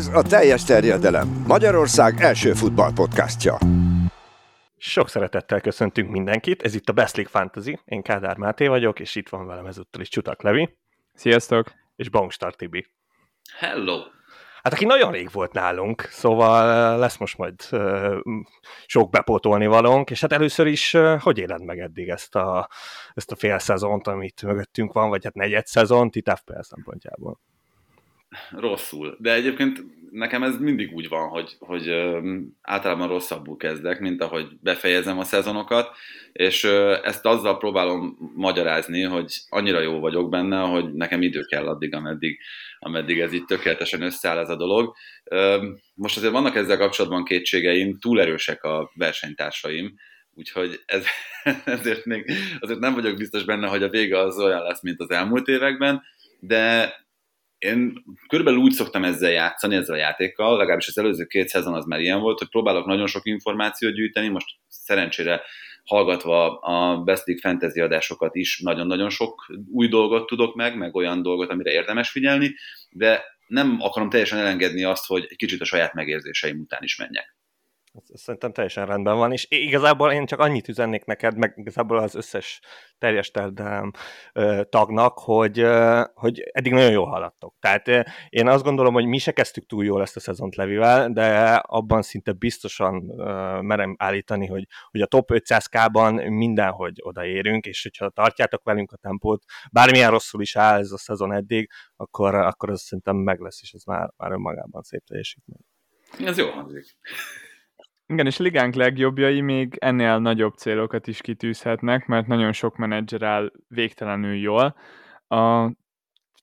Ez a teljes terjedelem. Magyarország első futballpodcastja. Sok szeretettel köszöntünk mindenkit, ez itt a Best League Fantasy, én Kádár Máté vagyok, és itt van velem ezúttal is Csutak Levi. Sziasztok! És Bangstar Tibi. Hello! Hát aki nagyon rég volt nálunk, szóval lesz most majd uh, sok bepótolni valónk, és hát először is uh, hogy éled meg eddig ezt a, ezt a fél szezont, amit mögöttünk van, vagy hát negyed szezont itt FPL szempontjából? Rosszul. De egyébként nekem ez mindig úgy van, hogy, hogy általában rosszabbul kezdek, mint ahogy befejezem a szezonokat, és ezt azzal próbálom magyarázni, hogy annyira jó vagyok benne, hogy nekem idő kell addig, ameddig, ameddig ez itt tökéletesen összeáll ez a dolog. Most azért vannak ezzel kapcsolatban kétségeim, túl erősek a versenytársaim, úgyhogy ez, ezért még azért nem vagyok biztos benne, hogy a vége az olyan lesz, mint az elmúlt években, de én körülbelül úgy szoktam ezzel játszani, ezzel a játékkal, legalábbis az előző két szezon az már ilyen volt, hogy próbálok nagyon sok információt gyűjteni, most szerencsére hallgatva a Best League Fantasy adásokat is nagyon-nagyon sok új dolgot tudok meg, meg olyan dolgot, amire érdemes figyelni, de nem akarom teljesen elengedni azt, hogy egy kicsit a saját megérzéseim után is menjek. Ez szerintem teljesen rendben van, és igazából én csak annyit üzennék neked, meg igazából az összes teljes terdem tagnak, hogy, hogy eddig nagyon jól haladtok. Tehát én azt gondolom, hogy mi se kezdtük túl jól ezt a szezont Levivel, de abban szinte biztosan merem állítani, hogy, hogy a top 500k-ban mindenhogy odaérünk, és hogyha tartjátok velünk a tempót, bármilyen rosszul is áll ez a szezon eddig, akkor, akkor az szerintem meg lesz, és ez már, már önmagában szép teljesítmény. Ez jó hangzik. Igen, és ligánk legjobbjai még ennél nagyobb célokat is kitűzhetnek, mert nagyon sok menedzser áll végtelenül jól. A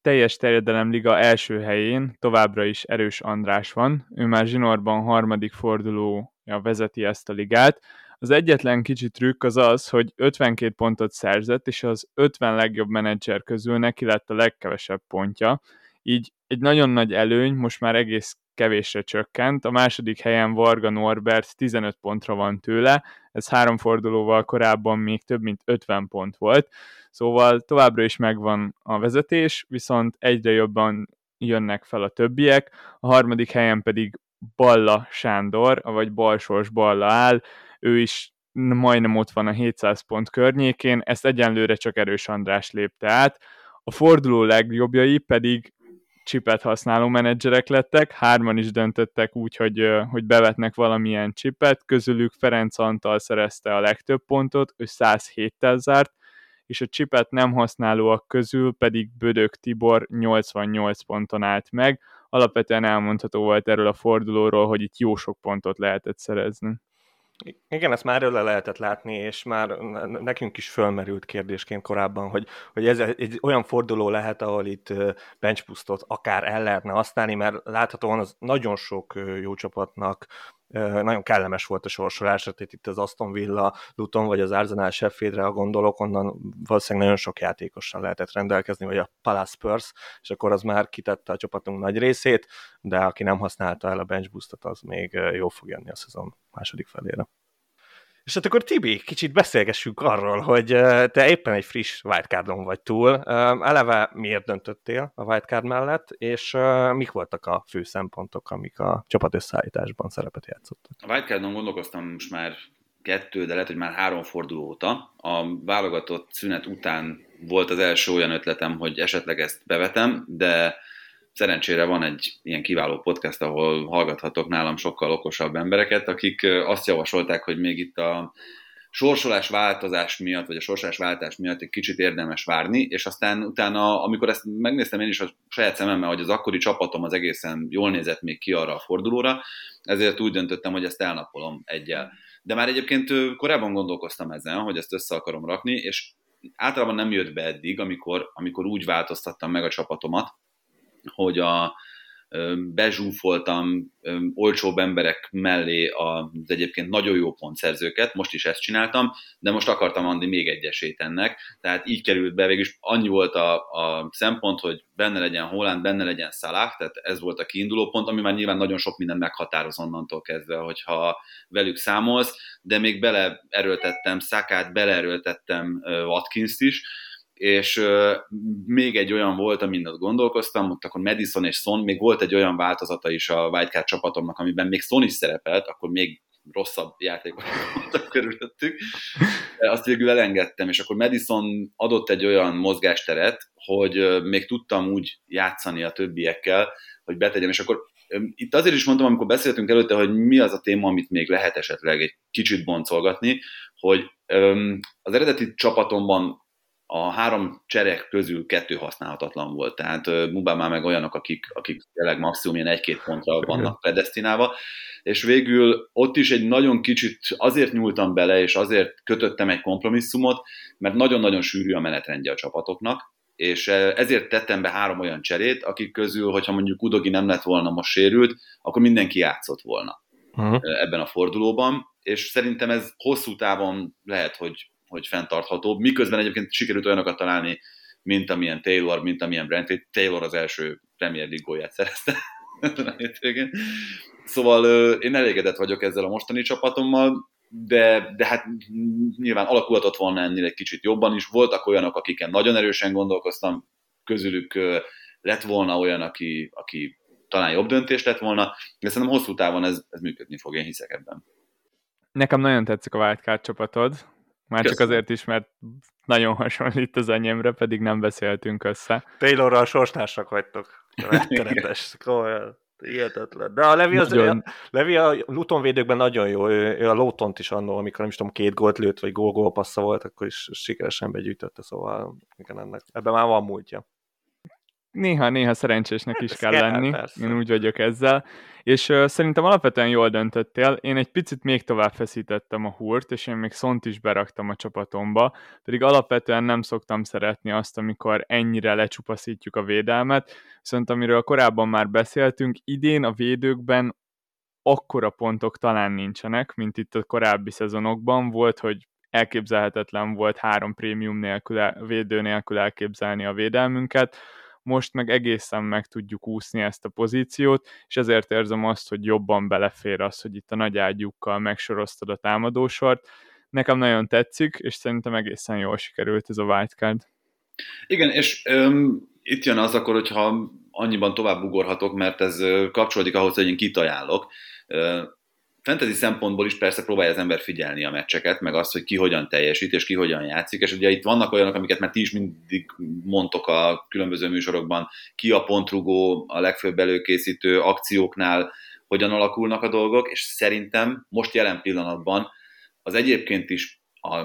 teljes terjedelem liga első helyén továbbra is Erős András van. Ő már zsinórban harmadik fordulója vezeti ezt a ligát. Az egyetlen kicsi trükk az az, hogy 52 pontot szerzett, és az 50 legjobb menedzser közül neki lett a legkevesebb pontja. Így egy nagyon nagy előny, most már egész kevésre csökkent. A második helyen Varga Norbert 15 pontra van tőle, ez három fordulóval korábban még több mint 50 pont volt, szóval továbbra is megvan a vezetés, viszont egyre jobban jönnek fel a többiek, a harmadik helyen pedig Balla Sándor, vagy Balsors Balla áll, ő is majdnem ott van a 700 pont környékén, ezt egyenlőre csak Erős András lépte át, a forduló legjobbjai pedig csipet használó menedzserek lettek, hárman is döntöttek úgy, hogy, hogy bevetnek valamilyen csipet, közülük Ferenc Antal szerezte a legtöbb pontot, ő 107-tel zárt, és a csipet nem használóak közül pedig Bödök Tibor 88 ponton állt meg. Alapvetően elmondható volt erről a fordulóról, hogy itt jó sok pontot lehetett szerezni. Igen, ezt már előle lehetett látni, és már nekünk is fölmerült kérdésként korábban, hogy, hogy ez egy olyan forduló lehet, ahol itt benchboostot akár el lehetne használni, mert láthatóan az nagyon sok jó csapatnak nagyon kellemes volt a sorsolás, tehát itt az Aston Villa, Luton vagy az Arsenal Sheffieldre, a gondolok, onnan valószínűleg nagyon sok játékossal lehetett rendelkezni, vagy a Palace Spurs, és akkor az már kitette a csapatunk nagy részét, de aki nem használta el a bench boostot, az még jó fog jönni a szezon második felére. És hát akkor Tibi, kicsit beszélgessünk arról, hogy te éppen egy friss wildcardon vagy túl. Eleve miért döntöttél a wildcard mellett, és mik voltak a fő szempontok, amik a csapat összeállításban szerepet játszottak? A wildcardon gondolkoztam most már kettő, de lehet, hogy már három forduló óta. A válogatott szünet után volt az első olyan ötletem, hogy esetleg ezt bevetem, de szerencsére van egy ilyen kiváló podcast, ahol hallgathatok nálam sokkal okosabb embereket, akik azt javasolták, hogy még itt a sorsolás változás miatt, vagy a sorsolás váltás miatt egy kicsit érdemes várni, és aztán utána, amikor ezt megnéztem én is a saját szememmel, hogy az akkori csapatom az egészen jól nézett még ki arra a fordulóra, ezért úgy döntöttem, hogy ezt elnapolom egyel. De már egyébként korábban gondolkoztam ezen, hogy ezt össze akarom rakni, és általában nem jött be eddig, amikor, amikor úgy változtattam meg a csapatomat, hogy a bezsúfoltam olcsóbb emberek mellé az egyébként nagyon jó pontszerzőket, most is ezt csináltam, de most akartam adni még egy esélyt ennek, tehát így került be, végülis annyi volt a, a szempont, hogy benne legyen Holland, benne legyen Salah, tehát ez volt a kiinduló pont, ami már nyilván nagyon sok minden meghatároz onnantól kezdve, hogyha velük számolsz, de még beleerőltettem Szakát, beleerőltettem Watkins-t is, és uh, még egy olyan volt, amin ott gondolkoztam, ott akkor Madison és Son, még volt egy olyan változata is a Wildcard csapatomnak, amiben még Son is szerepelt, akkor még rosszabb játékok voltak körülöttük. Azt végül elengedtem, és akkor Madison adott egy olyan mozgásteret, hogy még tudtam úgy játszani a többiekkel, hogy betegyem, és akkor itt azért is mondtam, amikor beszéltünk előtte, hogy mi az a téma, amit még lehet esetleg egy kicsit boncolgatni, hogy az eredeti csapatomban a három cserek közül kettő használhatatlan volt, tehát Mubá már meg olyanok, akik, akik tényleg maximum ilyen egy-két pontra vannak predestinálva, és végül ott is egy nagyon kicsit azért nyúltam bele, és azért kötöttem egy kompromisszumot, mert nagyon-nagyon sűrű a menetrendje a csapatoknak, és ezért tettem be három olyan cserét, akik közül, hogyha mondjuk Udogi nem lett volna most sérült, akkor mindenki játszott volna uh-huh. ebben a fordulóban, és szerintem ez hosszú távon lehet, hogy, hogy fenntartható, miközben egyébként sikerült olyanokat találni, mint amilyen Taylor, mint amilyen Brantley. Taylor az első Premier League gólját szerezte Szóval én elégedett vagyok ezzel a mostani csapatommal, de, de hát nyilván alakulhatott volna ennél egy kicsit jobban is. Voltak olyanok, akiken nagyon erősen gondolkoztam, közülük lett volna olyan, aki, aki talán jobb döntés lett volna, de szerintem hosszú távon ez, ez működni fog, én hiszek ebben. Nekem nagyon tetszik a Wildcard csapatod, már Köszönöm. csak azért is, mert nagyon hasonlít az enyémre, pedig nem beszéltünk össze. Taylorral sorstársak vagytok. Rettenetes, komolyan. Hihetetlen. De a Levi, az, nagyon... a, Levi a Luton védőkben nagyon jó. Ő, ő a Lótont is annó, amikor nem is tudom, két gólt lőtt, vagy gól-gól passza volt, akkor is sikeresen begyűjtötte, szóval igen, ennek, ebben már van múltja néha-néha szerencsésnek is kell, kell lenni, persze. én úgy vagyok ezzel, és uh, szerintem alapvetően jól döntöttél, én egy picit még tovább feszítettem a húrt, és én még szont is beraktam a csapatomba, pedig alapvetően nem szoktam szeretni azt, amikor ennyire lecsupaszítjuk a védelmet, viszont amiről korábban már beszéltünk, idén a védőkben akkora pontok talán nincsenek, mint itt a korábbi szezonokban. Volt, hogy elképzelhetetlen volt három prémium nélkül, védő nélkül elképzelni a védelmünket, most meg egészen meg tudjuk úszni ezt a pozíciót, és ezért érzem azt, hogy jobban belefér az, hogy itt a nagy ágyukkal megsoroztad a támadósort. Nekem nagyon tetszik, és szerintem egészen jól sikerült ez a wildcard. Igen, és öm, itt jön az akkor, hogyha annyiban tovább ugorhatok, mert ez kapcsolódik ahhoz, hogy én kit ajánlok fantasy szempontból is persze próbálja az ember figyelni a meccseket, meg azt, hogy ki hogyan teljesít, és ki hogyan játszik, és ugye itt vannak olyanok, amiket már ti is mindig mondtok a különböző műsorokban, ki a pontrugó, a legfőbb előkészítő akcióknál, hogyan alakulnak a dolgok, és szerintem most jelen pillanatban az egyébként is a,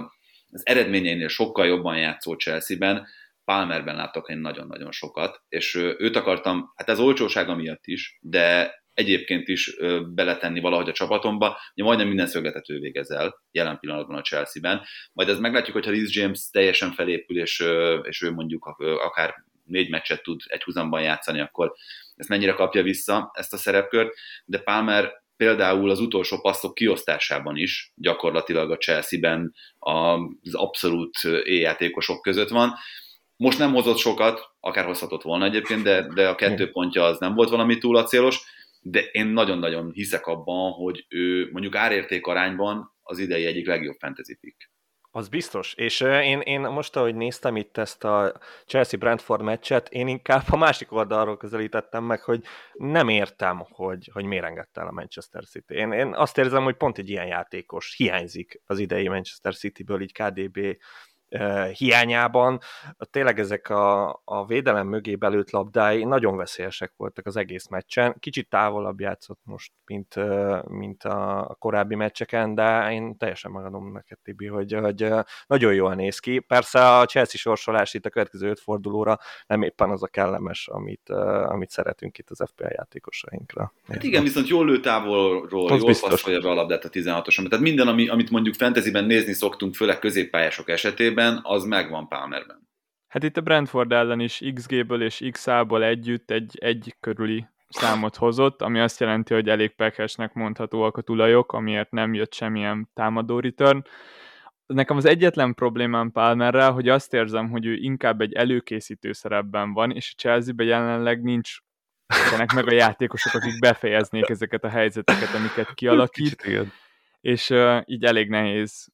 az eredményeinél sokkal jobban játszó Chelsea-ben Palmerben látok én nagyon-nagyon sokat, és őt akartam, hát ez olcsósága miatt is, de egyébként is beletenni valahogy a csapatomba. Ugye majdnem minden szögletet ő végez el jelen pillanatban a Chelsea-ben. Majd ez meglátjuk, hogyha Liz James teljesen felépül, és, és ő mondjuk akár négy meccset tud egy húzamban játszani, akkor ezt mennyire kapja vissza, ezt a szerepkört. De Palmer például az utolsó passzok kiosztásában is gyakorlatilag a Chelsea-ben az abszolút éjjátékosok között van. Most nem hozott sokat, akár hozhatott volna egyébként, de, de a kettő pontja az nem volt valami túl acélos de én nagyon-nagyon hiszek abban, hogy ő mondjuk árérték arányban az idei egyik legjobb fantasy pick. Az biztos, és én, én most, ahogy néztem itt ezt a Chelsea-Brentford meccset, én inkább a másik oldalról közelítettem meg, hogy nem értem, hogy, hogy miért engedte el a Manchester City. Én, én azt érzem, hogy pont egy ilyen játékos hiányzik az idei Manchester City-ből, így KDB hiányában tényleg ezek a, a védelem mögé belőtt labdái nagyon veszélyesek voltak az egész meccsen. Kicsit távolabb játszott most, mint, mint a korábbi meccseken, de én teljesen megadom neked, Tibi, hogy, hogy nagyon jól néz ki. Persze a Chelsea sorsolás itt a következő öt fordulóra nem éppen az a kellemes, amit, amit szeretünk itt az FPL játékosainkra. Hát igen, viszont jól lő távolról, az jól passzolja be a labdát a 16-oson. Tehát minden, ami, amit mondjuk fantasyben nézni szoktunk, főleg középpályások esetében, esetében az megvan Palmerben. Hát itt a Brentford ellen is XG-ből és XA-ból együtt egy egy körüli számot hozott, ami azt jelenti, hogy elég pekesnek mondhatóak a tulajok, amiért nem jött semmilyen támadó return. Nekem az egyetlen problémám Palmerrel, hogy azt érzem, hogy ő inkább egy előkészítő szerepben van, és a Chelsea-ben jelenleg nincs ennek meg a játékosok, akik befejeznék ezeket a helyzeteket, amiket kialakít, és uh, így elég nehéz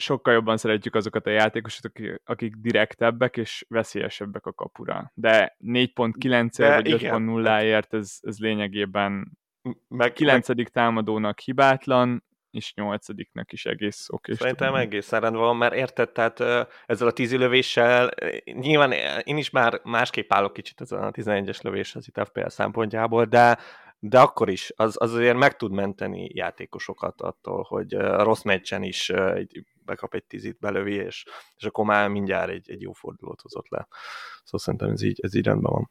sokkal jobban szeretjük azokat a játékosokat, akik, akik direktebbek és veszélyesebbek a kapura. De 4.9-ért vagy 5.0-ért ez, ez lényegében meg, 9. Meg... támadónak hibátlan, és nyolcadiknak is egész oké. Szerintem egész rendben van, mert érted, tehát ezzel a tízi lövéssel, nyilván én is már másképp állok kicsit ezen a 11-es lövéshez itt FPL szempontjából, de de akkor is, az, az azért meg tud menteni játékosokat attól, hogy a rossz meccsen is bekap egy tízit, belövi, és, és akkor már mindjárt egy, egy jó fordulót hozott le. Szóval szerintem ez így, ez így rendben van.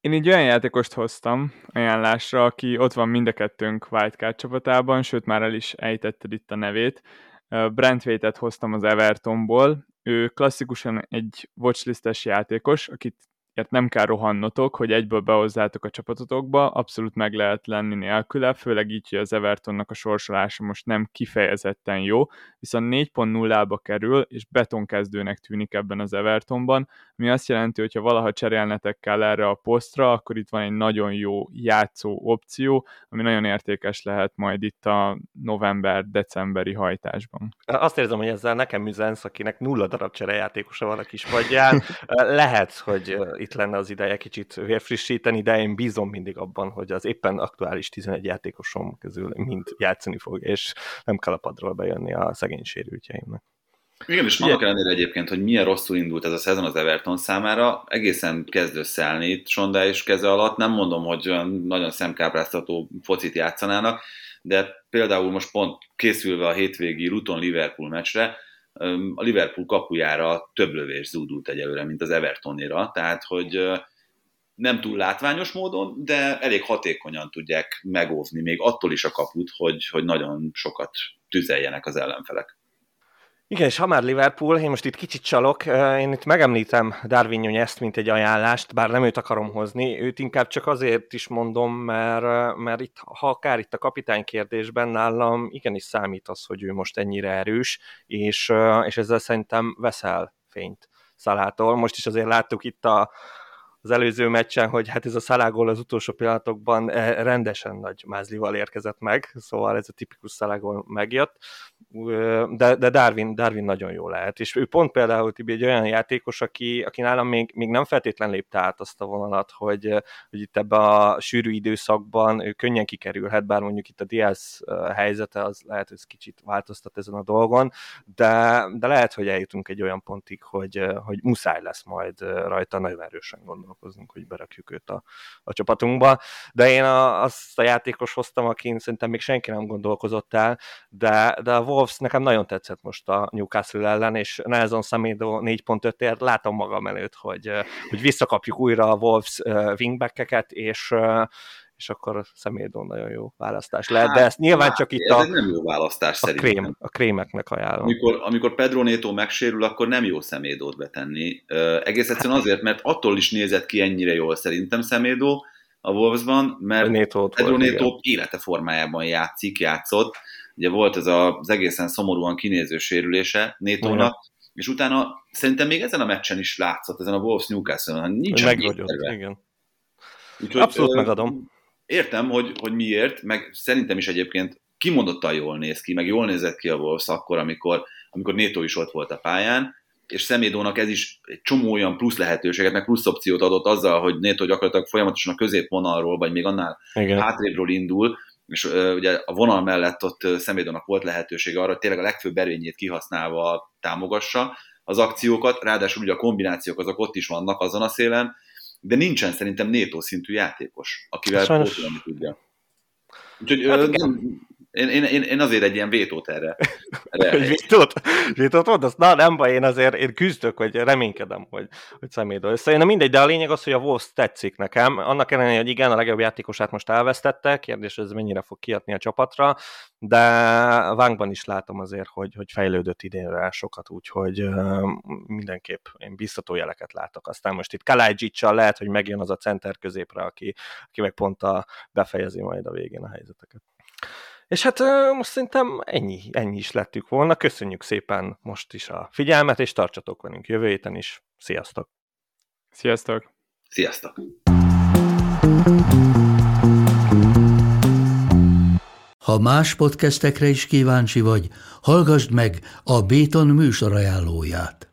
Én így olyan játékost hoztam ajánlásra, aki ott van mind a kettőnk Wildcard csapatában, sőt már el is ejtetted itt a nevét. Brent hoztam az Evertonból, ő klasszikusan egy watchlistes játékos, akit ért nem kell rohannotok, hogy egyből behozzátok a csapatotokba, abszolút meg lehet lenni nélküle, főleg így, hogy az Evertonnak a sorsolása most nem kifejezetten jó, viszont 4.0-ba kerül, és betonkezdőnek tűnik ebben az Evertonban, ami azt jelenti, hogy ha valaha cserélnetek kell erre a posztra, akkor itt van egy nagyon jó játszó opció, ami nagyon értékes lehet majd itt a november-decemberi hajtásban. Azt érzem, hogy ezzel nekem üzensz, akinek nulla darab cserejátékosa van a kispadján. Lehet, hogy itt lenne az ideje kicsit vérfrissíteni, de én bízom mindig abban, hogy az éppen aktuális 11 játékosom közül mind játszani fog, és nem kell a padról bejönni a szegény sérültjeimnek. Igen, és annak ellenére egyébként, hogy milyen rosszul indult ez a szezon az Everton számára, egészen kezd összeállni itt Sonda és keze alatt. Nem mondom, hogy olyan nagyon szemkápráztató focit játszanának, de például most pont készülve a hétvégi Luton Liverpool meccsre, a Liverpool kapujára több lövés zúdult egyelőre, mint az Evertonira, tehát hogy nem túl látványos módon, de elég hatékonyan tudják megóvni még attól is a kaput, hogy, hogy nagyon sokat tüzeljenek az ellenfelek. Igen, és ha már Liverpool, én most itt kicsit csalok, én itt megemlítem Darwin ezt, mint egy ajánlást, bár nem őt akarom hozni, őt inkább csak azért is mondom, mert, mert itt, ha akár itt a kapitány kérdésben nálam igenis számít az, hogy ő most ennyire erős, és, és ezzel szerintem veszel fényt Szalától. Most is azért láttuk itt a, az előző meccsen, hogy hát ez a szalágol az utolsó pillanatokban eh, rendesen nagy mázlival érkezett meg, szóval ez a tipikus szalágol megjött, de, de Darwin, Darwin nagyon jó lehet, és ő pont például Tibi egy olyan játékos, aki, aki nálam még, még nem feltétlen lépte át azt a vonalat, hogy, hogy itt ebbe a sűrű időszakban ő könnyen kikerülhet, bár mondjuk itt a Diaz helyzete az lehet, hogy ez kicsit változtat ezen a dolgon, de, de lehet, hogy eljutunk egy olyan pontig, hogy, hogy muszáj lesz majd rajta nagyon erősen gondolni gondolkozunk, hogy berakjuk őt a, a csapatunkba. De én a, azt a játékos hoztam, akin szerintem még senki nem gondolkozott el, de, de a Wolves nekem nagyon tetszett most a Newcastle ellen, és Nelson Samedo 4.5-ért látom magam előtt, hogy, hogy visszakapjuk újra a Wolves wingbackeket, és, és akkor személyedon nagyon jó választás lehet, hát, de ezt nyilván hát, csak itt a, nem jó választás a, krém, a krémeknek ajánlom. Amikor, amikor Pedro Neto megsérül, akkor nem jó szemédót betenni. Uh, egész egyszerűen azért, mert attól is nézett ki ennyire jól szerintem szemédó a Wolvesban, mert Neto Pedro Neto élete formájában játszik, játszott. Ugye volt ez az egészen szomorúan kinéző sérülése Nétónak, és utána szerintem még ezen a meccsen is látszott, ezen a Wolves Newcastle-on, nincs igen. Úgyhogy, Abszolút megadom értem, hogy, hogy miért, meg szerintem is egyébként kimondottan jól néz ki, meg jól nézett ki a Wolves akkor, amikor, amikor Néto is ott volt a pályán, és Szemédónak ez is egy csomó olyan plusz lehetőséget, meg plusz opciót adott azzal, hogy Néto gyakorlatilag folyamatosan a középvonalról, vagy még annál Igen. hátrébről indul, és ugye a vonal mellett ott Szemédónak volt lehetősége arra, hogy tényleg a legfőbb erényét kihasználva támogassa az akciókat, ráadásul ugye a kombinációk azok ott is vannak azon a szélen, de nincsen szerintem Néto szintű játékos, akivel Sajnos... pótolni tudja. Úgyhogy hát nem, én, én, én, én azért egy ilyen vétót erre. erre vétót? Vétót mondasz? Na nem baj, én azért én küzdök, hogy reménykedem, hogy, hogy személyről összejön. Na mindegy, de a lényeg az, hogy a Wolves tetszik nekem. Annak ellenére, hogy igen, a legjobb játékosát most elvesztette, kérdés, ez mennyire fog kiadni a csapatra, de Vánkban is látom azért, hogy, hogy fejlődött idénre sokat, úgyhogy mindenképp én biztató jeleket látok. Aztán most itt Kalajdzsicsal lehet, hogy megjön az a center középre, aki, aki meg pont a befejezi majd a végén a helyzeteket. És hát most szerintem ennyi, ennyi is lettük volna. Köszönjük szépen most is a figyelmet, és tartsatok velünk jövő héten is. Sziasztok! Sziasztok! Sziasztok! Ha más podcastekre is kíváncsi vagy, hallgassd meg a Béton műsor ajánlóját.